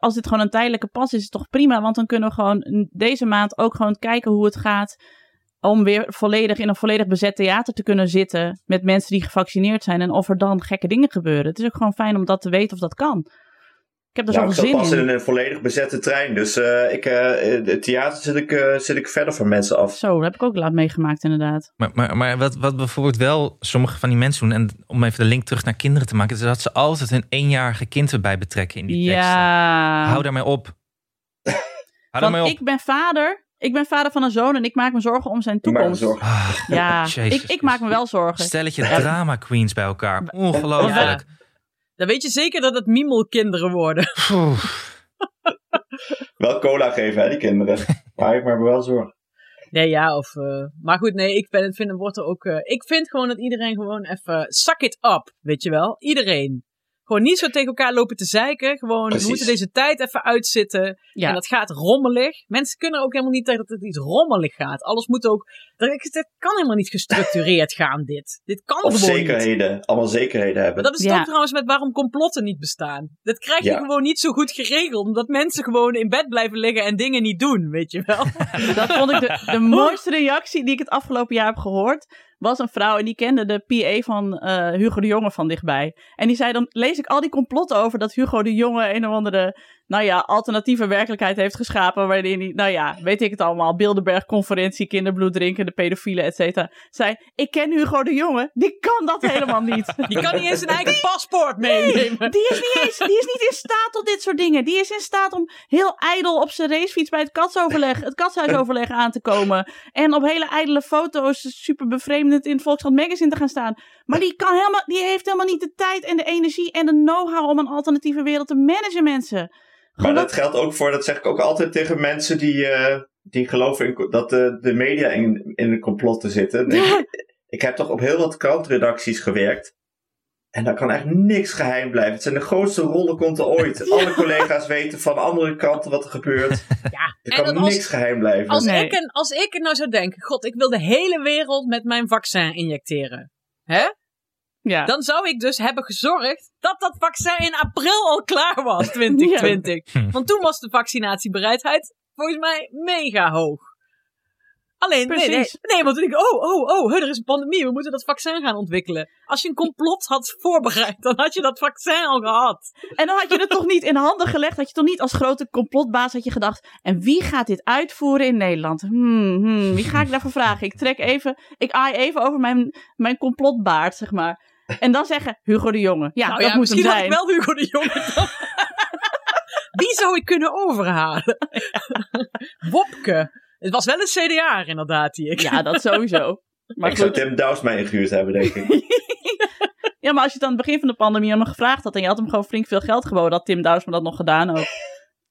Als dit gewoon een tijdelijke pas is, is het toch prima. Want dan kunnen we gewoon deze maand ook gewoon kijken hoe het gaat. Om weer volledig in een volledig bezet theater te kunnen zitten. Met mensen die gevaccineerd zijn. En of er dan gekke dingen gebeuren. Het is ook gewoon fijn om dat te weten of dat kan. Ik heb er nou, zat zin pas in. in een volledig bezette trein. Dus eh, ik, eh, in het theater zit ik, eh, zit ik verder van mensen af. Zo, dat heb ik ook laat meegemaakt inderdaad. Maar, maar, maar wat, wat bijvoorbeeld wel sommige van die mensen doen, en om even de link terug naar kinderen te maken, is dat ze altijd een eenjarige kind erbij betrekken in die teksten. Ja. Hou daarmee op. Hou daarmee op. ik ben vader. Ik ben vader van een zoon en ik maak me zorgen om zijn toekomst. zorgen. Ah, Ja, ik, ik maak me wel zorgen. Stelletje drama queens bij elkaar. Ongelooflijk. Dan weet je zeker dat het miemelkinderen worden. Wel cola geven, hè, die kinderen. Maar ik maak me wel zorgen. Nee, ja, of... eh, maar goed, nee, ik ben, vind, wordt er ook... eh, ik vind gewoon dat iedereen gewoon even... Suck it up, weet je wel? Iedereen. Gewoon niet zo tegen elkaar lopen te zeiken. Gewoon, Precies. we moeten deze tijd even uitzitten. Ja. En dat gaat rommelig. Mensen kunnen ook helemaal niet tegen dat het iets rommelig gaat. Alles moet ook... Dat, dat kan helemaal niet gestructureerd gaan, dit. Dit kan Of gewoon niet. zekerheden. Allemaal zekerheden Maar hebben. dat is het Ja. ook trouwens met waarom complotten niet bestaan. Dat krijg je Ja. gewoon niet zo goed geregeld. Omdat mensen gewoon in bed blijven liggen en dingen niet doen, weet je wel. Dat vond ik de, de mooiste reactie die ik het afgelopen jaar heb gehoord. Was een vrouw en die kende de PA van eh, Hugo de Jonge van dichtbij. En die zei: Dan lees ik al die complotten over dat Hugo de Jonge een of andere. Nou ja, alternatieve werkelijkheid heeft geschapen. Waarin hij, nou ja, weet ik het allemaal. Bilderberg conferentie, kinderbloed drinken, de pedofielen, et cetera. Zei: Ik ken Hugo de Jonge. Die kan dat helemaal niet. Die kan niet eens zijn eigen paspoort meenemen. Die is, niet eens, die is niet in staat tot dit soort dingen. Die is in staat om heel ijdel op zijn racefiets bij het katsoverleg, het katshuisoverleg aan te komen. En op hele ijdele foto's super bevreemdend in het Volkskrant Magazine te gaan staan. Maar die, kan helemaal, die heeft helemaal niet de tijd en de energie en de know-how om een alternatieve wereld te managen, mensen. Maar dat geldt ook voor, dat zeg ik ook altijd tegen mensen die, eh, die geloven in, dat de, de media in, in de complotten zitten. Denk ik, heb toch op heel wat krantredacties gewerkt. En daar kan echt niks geheim blijven. Het zijn de grootste rollenkonten ooit. Alle collega's weten van andere kanten wat er gebeurt. Ja, Er kan als, niks geheim blijven. als, Nee. ik en, als ik nou zou denken, god, ik wil de hele wereld met mijn vaccin injecteren. Hè? Ja. Dan zou ik dus hebben gezorgd dat dat vaccin in april al klaar was, 2020. Ja. Want toen was de vaccinatiebereidheid volgens mij mega hoog. Alleen, nee, nee, Precies. nee, want toen ik, oh, oh, oh, er is een pandemie, we moeten dat vaccin gaan ontwikkelen. Als je een complot had voorbereid, dan had je dat vaccin al gehad. En dan had je het toch niet in handen gelegd? Had je toch niet als grote complotbaas had je gedacht... en wie gaat dit uitvoeren in Nederland? Hmm, hmm, wie ga ik daarvoor vragen? Ik trek even... Ik aai even over mijn, mijn complotbaard, zeg maar. En dan zeggen, Hugo de Jonge. Ja, nou dat ja, moet hem misschien zijn. wel Hugo de Jonge dan. Wie zou ik kunnen overhalen? Wopke. Het was wel een CDA inderdaad, die ik. Ja, dat sowieso. Maar ik zou. Tim Douws mij ingehuurd hebben, denk ik. Ja, maar als je het aan het begin van de pandemie hem gevraagd had... en je had hem gewoon flink veel geld geboden... had Tim Douws me dat nog gedaan ook.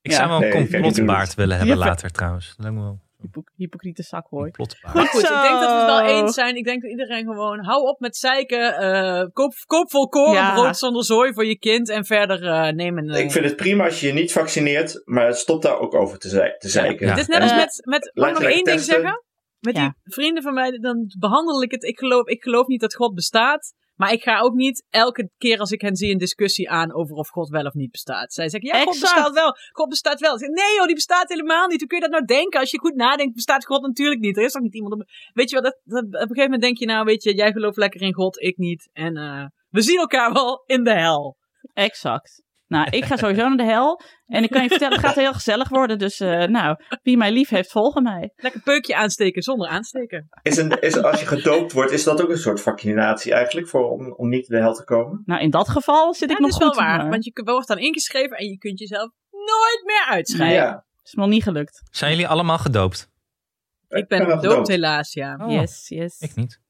Ik Ja. zou wel een Nee, complotbaard willen hebben Ja, later trouwens. Me wel Hypo- hypocriete zakhooi. complotbaard. Maar goed, Zo. ik denk dat we het wel eens zijn. Ik denk dat iedereen gewoon, hou op met zeiken. eh, koop, koop volkoren Ja. brood zonder zooi voor je kind. En verder eh neem een... eh, Ik vind het prima als je je niet vaccineert, maar stop daar ook over te, zei- te zeiken. Ja. Het is net als Eh, met, met mag ik nog één ding zeggen? Met Ja. die vrienden van mij, dan behandel ik het. Ik geloof, ik geloof niet dat God bestaat. Maar ik ga ook niet elke keer als ik hen zie een discussie aan over of God wel of niet bestaat. Zij zeggen, ja, God Exact. bestaat wel. God bestaat wel. Ik zeg, nee joh, die bestaat helemaal niet. Hoe kun je dat nou denken? Als je goed nadenkt, bestaat God natuurlijk niet. Er is toch niet iemand... Op... Weet je wat, dat, dat- op een gegeven moment denk je nou, weet je, jij gelooft lekker in God, ik niet. En eh, we zien elkaar wel in de hel. Exact. Nou, ik ga sowieso naar de hel. En ik kan je vertellen, het gaat heel gezellig worden. Dus eh, nou, wie mij lief heeft, volgen mij. Lekker peukje aansteken zonder aansteken. Is een, is, als je gedoopt wordt, is dat ook een soort vaccinatie eigenlijk, voor, om, om niet in de hel te komen? Nou, in dat geval zit ik nog dat is wel goed. waar. maar Want je wordt dan ingeschreven en je kunt jezelf nooit meer uitschrijven. Ja. is me nog niet gelukt. Zijn jullie allemaal gedoopt? Ik ben wel gedoopt gedoopt. helaas, ja. Oh, Yes, yes. Ik niet.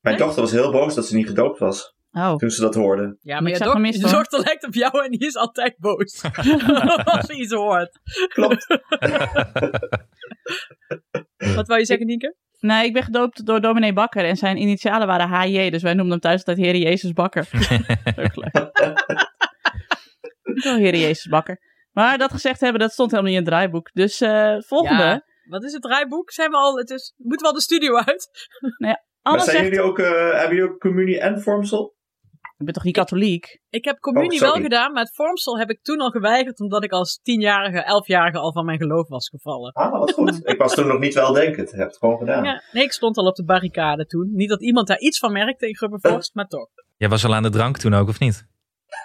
Mijn Nee? dochter was heel boos dat ze niet gedoopt was, Oh, toen ze dat hoorde. Ja, maar je, je hoor. dochter lijkt op jou en die is altijd boos. Als ze iets hoort. Klopt. Wat wou je zeggen, Nienke? nee, ik ben gedoopt door dominee Bakker. En zijn initialen waren HJ. Dus wij noemden hem thuis altijd Heer Jezus Bakker. Leuk. Wel Heer Jezus Bakker. Maar dat gezegd hebben, dat stond helemaal niet in het draaiboek. Dus eh, volgende. Ja. Wat is het draaiboek? Zijn we al, het is, moeten we al de studio uit? Maar Anne zijn zegt, jullie ook, eh, hebben jullie ook communie en vormsel? Ik ben toch niet katholiek? Ik heb communie Oh, wel sorry. gedaan, maar het vormsel heb ik toen al geweigerd, omdat ik als tienjarige, elfjarige al van mijn geloof was gevallen. Ah, wat goed. ik was toen nog niet weldenkend. Ik heb het gewoon gedaan. Ja, nee, ik stond al op de barricade toen. Niet dat iemand daar iets van merkte in Grubbervorst, maar toch. Jij was al aan de drank toen ook, of niet?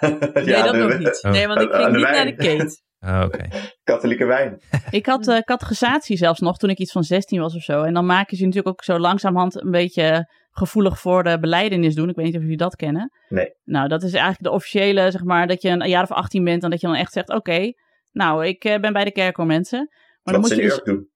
Nee, Ja, dat de- nog niet. Nee, want ik aan ging de niet naar wijn. de Kate. Oh, Oké. Katholieke wijn. Ik had eh catechisatie zelfs nog toen ik iets van 16 was of zo. En dan maken ze je natuurlijk ook zo langzamerhand een beetje gevoelig voor de beleidenis doen. Ik weet niet of jullie dat kennen. Nee. Nou, dat is eigenlijk de officiële, zeg maar, dat je een jaar of 18 bent en dat je dan echt zegt, oké, nou, ik eh, ben bij de kerk hoor mensen. Maar dan Wat moet ze je dus... Urk doen.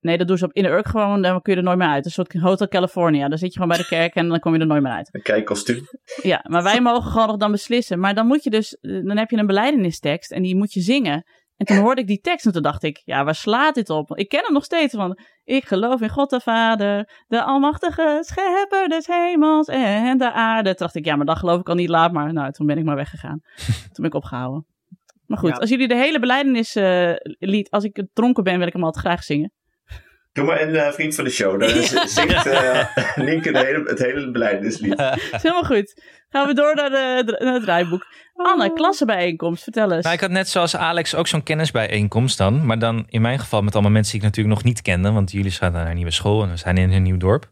Nee, dat doen ze op in de Urk gewoon, dan kun je er nooit meer uit. Een soort Hotel California. Dan zit je gewoon bij de kerk en dan kom je er nooit meer uit. Een kijkkostuum. Ja, maar wij mogen gewoon nog dan beslissen. Maar dan moet je dus, eh, dan heb je een beleidenistekst en die moet je zingen. En toen hoorde ik die tekst en toen dacht ik, ja, waar slaat dit op? Ik ken hem nog steeds van, ik geloof in God de Vader, de almachtige schepper des hemels en de aarde. Toen dacht ik, ja, maar dat geloof ik al niet, laat maar. Nou, toen ben ik maar weggegaan. toen ben ik opgehouden. Maar goed, Ja. als jullie de hele beleidenis eh, lied, als ik dronken ben, wil ik hem altijd graag zingen. Doe maar een eh, vriend van de show. Daar z- zingt eh Nienke de hele, het hele beleidingslied. is helemaal goed. Gaan we door naar, de, naar het draaiboek. Anne, klassenbijeenkomst, vertel eens. Nou, ik had net zoals Alex ook zo'n kennisbijeenkomst dan. Maar dan in mijn geval met allemaal mensen die ik natuurlijk nog niet kende. Want jullie gaan naar een nieuwe school en we zijn in een nieuw dorp.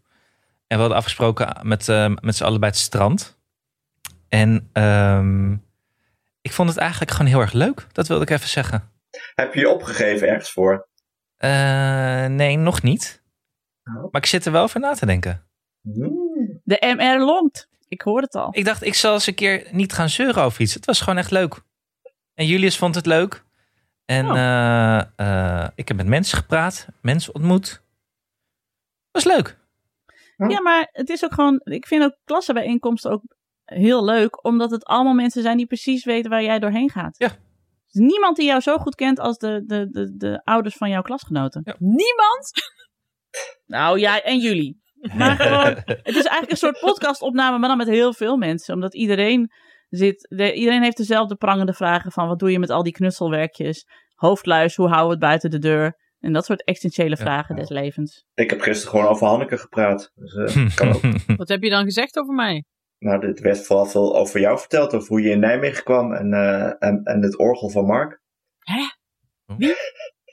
En we hadden afgesproken met, eh, met z'n allen bij het strand. En ehm, ik vond het eigenlijk gewoon heel erg leuk. Dat wilde ik even zeggen. Heb je je opgegeven ergens voor? Eh, nee, nog niet. Oh. Maar ik zit er wel over na te denken. De MR longt. Ik hoor het al. Ik dacht, ik zal eens een keer niet gaan zeuren over iets. Het was gewoon echt leuk. En Julius vond het leuk. En Oh. eh, eh, ik heb met mensen gepraat, mensen ontmoet. Was leuk. Ja, maar het is ook gewoon. Ik vind ook klassenbijeenkomsten ook heel leuk, omdat het allemaal mensen zijn die precies weten waar jij doorheen gaat. Ja. Er is niemand die jou zo goed kent als de, de, de, de ouders van jouw klasgenoten. Niemand? Nou ja, en jullie. Maar gewoon, het is eigenlijk een soort podcastopname, maar dan met heel veel mensen. Omdat iedereen zit, de- iedereen heeft dezelfde prangende vragen van wat doe je met al die knutselwerkjes? Hoofdluis, hoe houden we het buiten de deur? En dat soort essentiële Ja. vragen des levens. Ik heb gisteren gewoon over Hanneke gepraat. Dus, eh, kan ook. Wat heb je dan gezegd over mij? Nou, er werd vooral veel over jou verteld. Over hoe je in Nijmegen kwam. En, eh, en, en het orgel van Mark.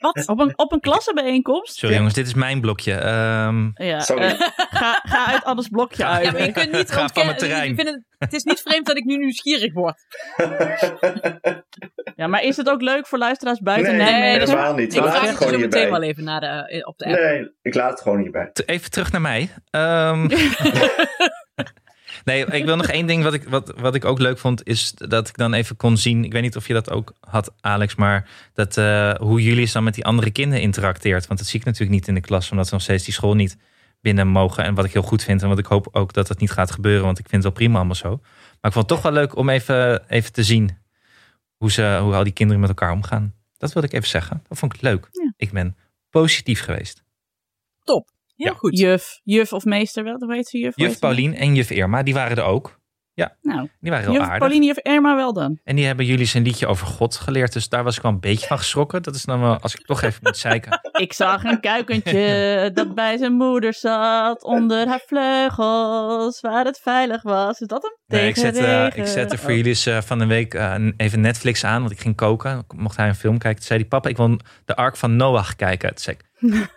Wat? Op een, op een klassenbijeenkomst? Sorry jongens, dit is mijn blokje. Ehm, Ja, Sorry. eh, ga, ga uit alles blokje uit. Ja, maar je kunt niet Ga van mijn terrein. ik vind het, het is niet vreemd dat ik nu nieuwsgierig word. Ja, maar is het ook leuk voor luisteraars buiten Nee, Nijmegen? dat is helemaal niet. Ik Laat vraag het het zo gewoon meteen hierbij. wel even naar de, eh, op de app. Nee, ik laat het gewoon hierbij. even terug naar mij. Ehm, nee, ik wil nog één ding wat ik, wat, wat ik ook leuk vond, is dat ik dan even kon zien. Ik weet niet of je dat ook had, Alex, maar dat, eh, hoe jullie dan met die andere kinderen interacteert. Want dat zie ik natuurlijk niet in de klas, omdat ze nog steeds die school niet binnen mogen. En wat ik heel goed vind en wat ik hoop ook dat dat niet gaat gebeuren, want ik vind het wel prima allemaal zo. Maar ik vond het toch wel leuk om even, even te zien hoe, ze, hoe al die kinderen met elkaar omgaan. Dat wilde ik even zeggen. Dat vond ik leuk. Ja. Ik ben positief geweest. Heel Ja. goed. Juf, juf of meester, wel, hoe heet ze? Juf, Juf? Paulien en juf Irma, die waren er ook. Nou, Die waren heel juf aardig. Pauline, juf Irma wel dan. En die hebben jullie zijn liedje over God geleerd. Dus daar was ik wel een beetje van geschrokken. Dat is dan wel, als ik toch even moet zeiken. Ik zag een kuikentje dat bij zijn moeder zat, onder haar vleugels, waar het veilig was. Is dat hem? Nee, ik, zette, eh, regen. ik zette voor Oh. jullie eens, eh, van de week eh, even Netflix aan. Want ik ging koken. Mocht hij een film kijken. Toen zei hij, papa, ik wil de Ark van Noach kijken. Toen zei ik,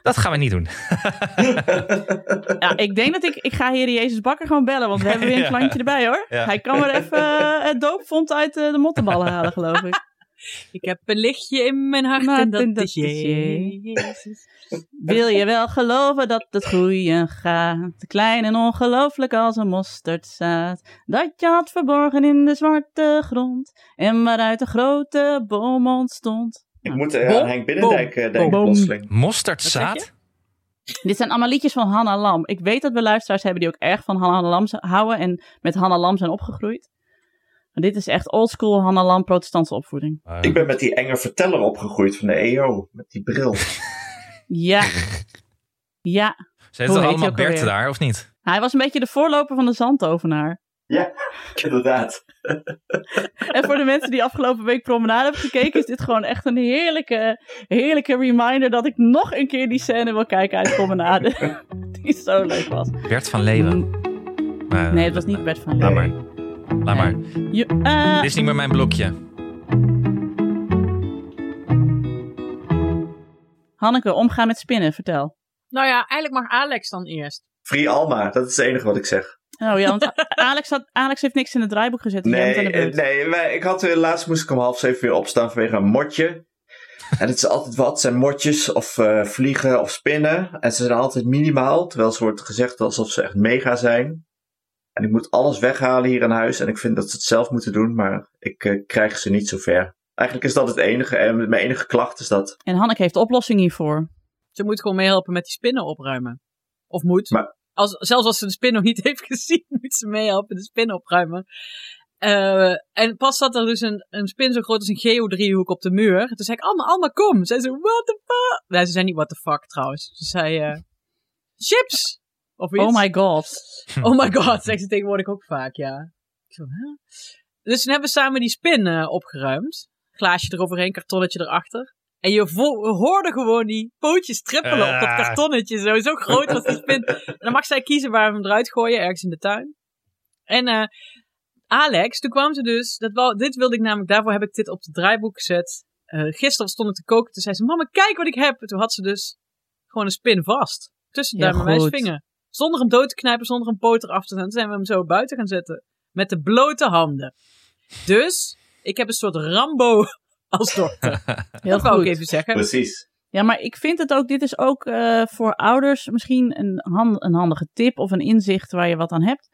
dat gaan we niet doen. Ja, ik denk dat ik, ik ga Heer Jezus Bakker gewoon bellen, want we hebben weer een klantje erbij hoor. Ja. Hij kan weer even eh, het doopvond uit eh, de mottenballen halen, geloof ik. Ik heb een lichtje in mijn hart Maar en dat, dat is Jezus. Wil je wel geloven dat het goeie gaat? Klein en ongelooflijk als een mosterdzaad. Dat je had verborgen in de zwarte grond. En waaruit de grote boom ontstond. Ik moet eh, aan Henk Binnendijk eh, denken, plotseling. Mosterdzaad? Dit zijn allemaal liedjes van Hanna Lam. Ik weet dat we luisteraars hebben die ook erg van Hanna Lam houden. En met Hanna Lam zijn opgegroeid. Maar dit is echt oldschool Hanna Lam protestantse opvoeding. Eh, Ik ben met die enge verteller opgegroeid van de EO. Met die bril. Ja. Ja. Zijn heet allemaal Bert daar, of niet? Hij was een beetje de voorloper van de zandtovenaar. Ja, inderdaad. En voor de mensen die afgelopen week promenade hebben gekeken, is dit gewoon echt een heerlijke, heerlijke reminder dat ik nog een keer die scène wil kijken uit promenade. Die zo leuk was. Bert van Leeuwen. Nee, het was niet Bert van Laat Leeuwen. maar. Laat maar. Je, eh, Dit is niet meer mijn blokje. Hanneke, omgaan met spinnen, vertel. Nou ja, eigenlijk mag Alex dan eerst. Free Alma, dat is het enige wat ik zeg. Oh ja, want Alex, had, Alex heeft niks in het draaiboek gezet. Nee, bent aan de beurt. nee wij- ik had, eh, laatst moest ik om half zeven weer opstaan vanwege een motje. En het is altijd wat, zijn motjes of eh, vliegen of spinnen. En ze zijn altijd minimaal, terwijl ze wordt gezegd alsof ze echt mega zijn. En ik moet alles weghalen hier in huis en ik vind dat ze het zelf moeten doen, maar ik eh, krijg ze niet zo ver. Eigenlijk is dat het enige en mijn enige klacht is dat. En Hanneke heeft de oplossing hiervoor. Ze moet gewoon meehelpen met die spinnen opruimen. Of moet. Maar- Als, zelfs als ze de spin nog niet heeft gezien, moet ze meehelpen de spin opruimen. Eh, en pas zat er dus een, een spin zo groot als een geodriehoek op de muur. Toen zei ik, allemaal, allemaal kom. Zei ze, what the fuck? Nee, ze zei niet what the fuck trouwens. Ze zei, eh, chips! Of iets. Oh my god. Oh my god, zegt ze tegenwoordig ook vaak, ja. Ik zo? Dus toen hebben we samen die spin eh, opgeruimd. Glaasje eroverheen, kartonnetje erachter. En je hoorde gewoon die pootjes trippelen op dat Ah. kartonnetje. Zo, zo groot was die spin. En dan mag zij kiezen waar we hem eruit gooien, ergens in de tuin. En eh, Alex, toen kwam ze dus, dat wou, dit wilde ik namelijk, daarvoor heb ik dit op het draaiboek gezet. Eh, gisteren stond ik te koken, toen zei ze, mama kijk wat ik heb. En toen had ze dus gewoon een spin vast. Tussen duim en wijsvinger. Zonder hem dood te knijpen, zonder een poot eraf te zetten. Toen zijn we hem zo buiten gaan zetten. Met de blote handen. Dus, ik heb een soort Rambo als dokter. Heel dat ik even zeggen. Precies. Ja, maar ik vind het ook, dit is ook eh, voor ouders misschien een, han- een handige tip of een inzicht waar je wat aan hebt.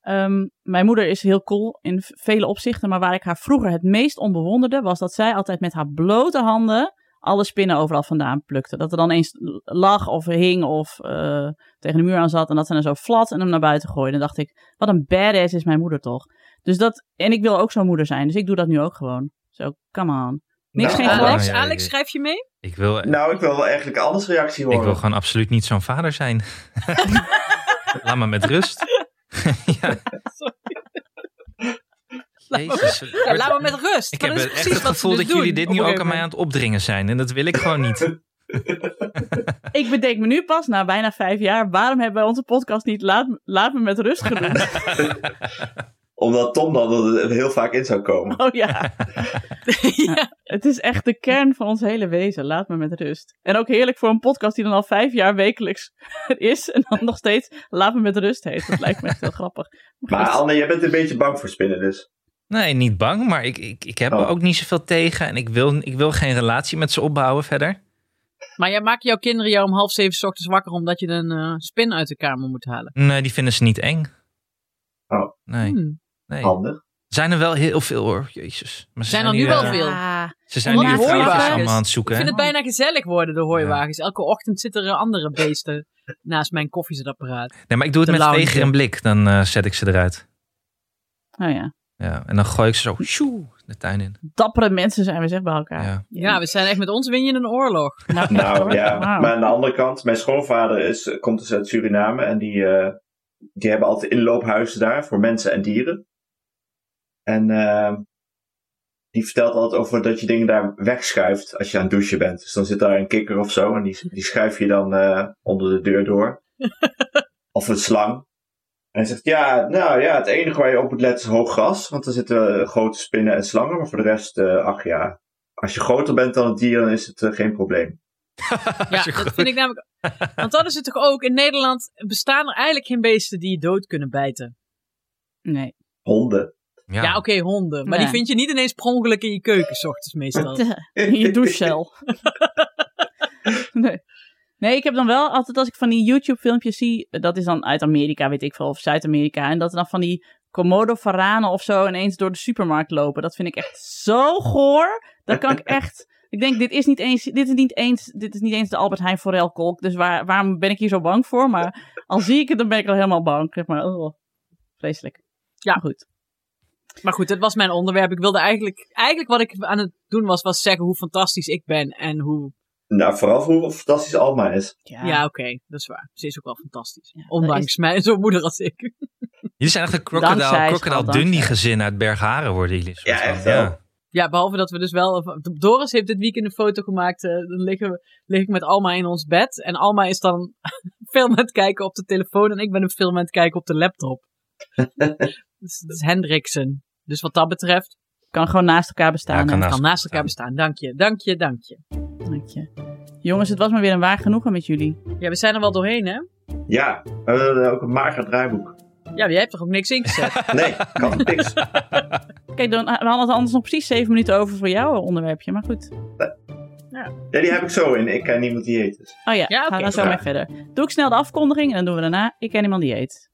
Ehm, mijn moeder is heel cool in vele opzichten, maar waar ik haar vroeger het meest om bewonderde, was dat zij altijd met haar blote handen alle spinnen overal vandaan plukte. Dat er dan eens lag of hing of eh, tegen de muur aan zat en dat ze dan zo flat en hem naar buiten gooide. Dan dacht ik, wat een badass is mijn moeder toch. Dus dat, en ik wil ook zo'n moeder zijn, dus ik doe dat nu ook gewoon. Zo, come on. Niks, Nou, geen Alex. Alex, ja, schrijf je mee? Ik wil, Nou, ik wil wel eigenlijk alles reactie ik horen. wil gewoon absoluut niet zo'n vader zijn. Laat me met rust. ja. Jezus. Ja, laat me met rust. Ik heb echt het wat gevoel ze dat dus jullie dit nu ook aan mij aan het opdringen zijn. En dat wil ik gewoon niet. Ik bedenk me nu pas, na bijna vijf jaar, waarom hebben wij onze podcast niet Laat, laat me met rust genoemd? Omdat Tom dan er heel vaak in zou komen. Oh ja, ja. het is echt de kern van ons hele wezen. Laat me met rust. En ook heerlijk voor een podcast die dan al vijf jaar wekelijks is. En dan nog steeds Laat me met rust heet. Dat lijkt me echt heel grappig. Maar. Anne, jij bent een beetje bang voor spinnen dus. Nee, niet bang, maar ik, ik, ik heb er Oh. ook niet zoveel tegen. En ik wil, ik wil geen relatie met ze opbouwen verder. Maar jij maakt jouw kinderen jou om half zeven 's ochtends wakker omdat je een eh, spin uit de kamer moet halen. Nee, die vinden ze niet eng. Oh. Nee, Hmm. Nee. Handig. Zijn er wel heel veel hoor, jezus. Maar ze Zijn er nu wel eh, veel? Ja, Ze zijn nu vrouwtjes hooiwagens- allemaal aan het Ik zoeken. vind hè? het bijna gezellig worden, de hooiwagens. Elke ochtend zitten er andere beesten naast mijn koffiezetapparaat. Nee, maar ik doe het met veger en blik. Dan eh, zet ik ze eruit. oh ja. Ja, en dan gooi ik ze zo sjoe, de tuin in. Dappere mensen zijn we zeg bij elkaar. Ja. Ja, we zijn echt met ons win je een oorlog. Nou, Nou ja, maar aan de andere kant, mijn schoonvader is, komt dus uit Suriname en die, eh, die hebben altijd inloophuizen daar voor mensen en dieren. En eh, die vertelt altijd over dat je dingen daar wegschuift als je aan het douchen bent. Dus dan zit daar een kikker of zo en die, die schuif je dan eh, onder de deur door. of een slang. En hij zegt, ja, nou ja, het enige waar je op moet letten is hoog gras. Want er zitten eh, grote spinnen en slangen. Maar voor de rest, eh, ach ja, als je groter bent dan het dier, dan is het geen probleem. Ja, dat vind ik namelijk... Want dat is het toch ook. In Nederland bestaan er eigenlijk geen beesten die je dood kunnen bijten. Nee. Honden. Ja. Ja, oké, honden. Maar die vind je niet ineens per ongeluk in je keuken, s ochtends meestal. In je douchecel. nee. Nee, ik heb dan wel altijd als ik van die YouTube-filmpjes zie, dat is dan uit Amerika, weet ik veel, of Zuid-Amerika, en dat er dan van die Komodo-varanen of zo ineens door de supermarkt lopen. Dat vind ik echt zo goor. Dat kan ik echt. Ik denk, dit is niet eens, dit is niet eens, dit is niet eens de Albert Heijn forelkolk. Dus waar, waarom ben ik hier zo bang voor? Maar al zie ik het, dan ben ik al helemaal bang. Zeg maar, oh, vreselijk. Ja. Maar goed. Maar goed, het was mijn onderwerp. Ik wilde eigenlijk... Eigenlijk wat ik aan het doen was, was zeggen hoe fantastisch ik ben. En hoe... Nou, vooral voor hoe fantastisch Alma is. Ja, oké, dat is waar. Ze is ook wel fantastisch. Ja, dat Ondanks is- mij, zo'n moeder als ik. Jullie zijn echt een crocodile, crocodile Dundee gezin uit Bergharen worden jullie. Ja, echt wel. Ja, behalve dat we dus wel... Doris heeft dit weekend een foto gemaakt. eh, dan liggen we, lig ik met Alma in ons bed. En Alma is dan film aan het kijken op de telefoon. En ik ben een film aan het kijken op de laptop. Dus het is Hendriksen. Dus wat dat betreft, Kan gewoon naast elkaar bestaan. Ja, kan naast- kan naast elkaar bestaan. Dank je, dank je, dank je. Dank je. Jongens, het was maar weer een waar genoegen met jullie. Ja, we zijn er wel doorheen, hè? Ja, we hebben ook een mager draaiboek. Ja, jij hebt toch ook niks ingezet? Nee, kan niks. Kijk, dan, we hadden anders nog precies zeven minuten over voor jouw onderwerpje. Maar goed. Ja, die heb ik zo in. Ik ken niemand die heet. Dus. Oh ja, Ja, ga dan zo mee verder. Doe ik snel de afkondiging en dan doen we daarna Ik ken iemand die eet.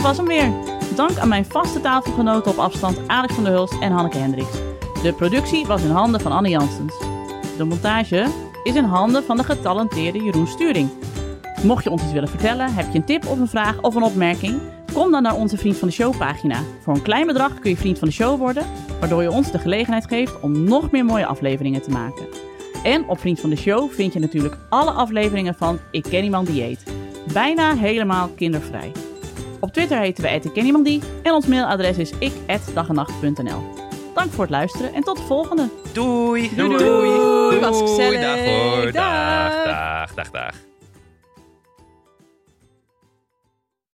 Dat was hem weer. Dank aan mijn vaste tafelgenoten op afstand Alex van der Hulst en Hanneke Hendricks. De productie was in handen van Anne Janssens. De montage is in handen van de getalenteerde Jeroen Sturing. Mocht je ons iets willen vertellen, heb je een tip of een vraag of een opmerking, kom dan naar onze Vriend van de Show pagina. Voor een klein bedrag kun je Vriend van de Show worden, waardoor je ons de gelegenheid geeft om nog meer mooie afleveringen te maken. En op Vriend van de Show vind je natuurlijk alle afleveringen van Ik Ken Iemand Die Eet. Bijna helemaal kindervrij. Op Twitter heten we Ik Ken Iemand Die en ons mailadres is ik@dagenacht.nl. Dank voor het luisteren en tot de volgende. Doei. Doei, doei. Was Doei. gezellig. Dag hoor. Dag. Dag, dag, dag, dag.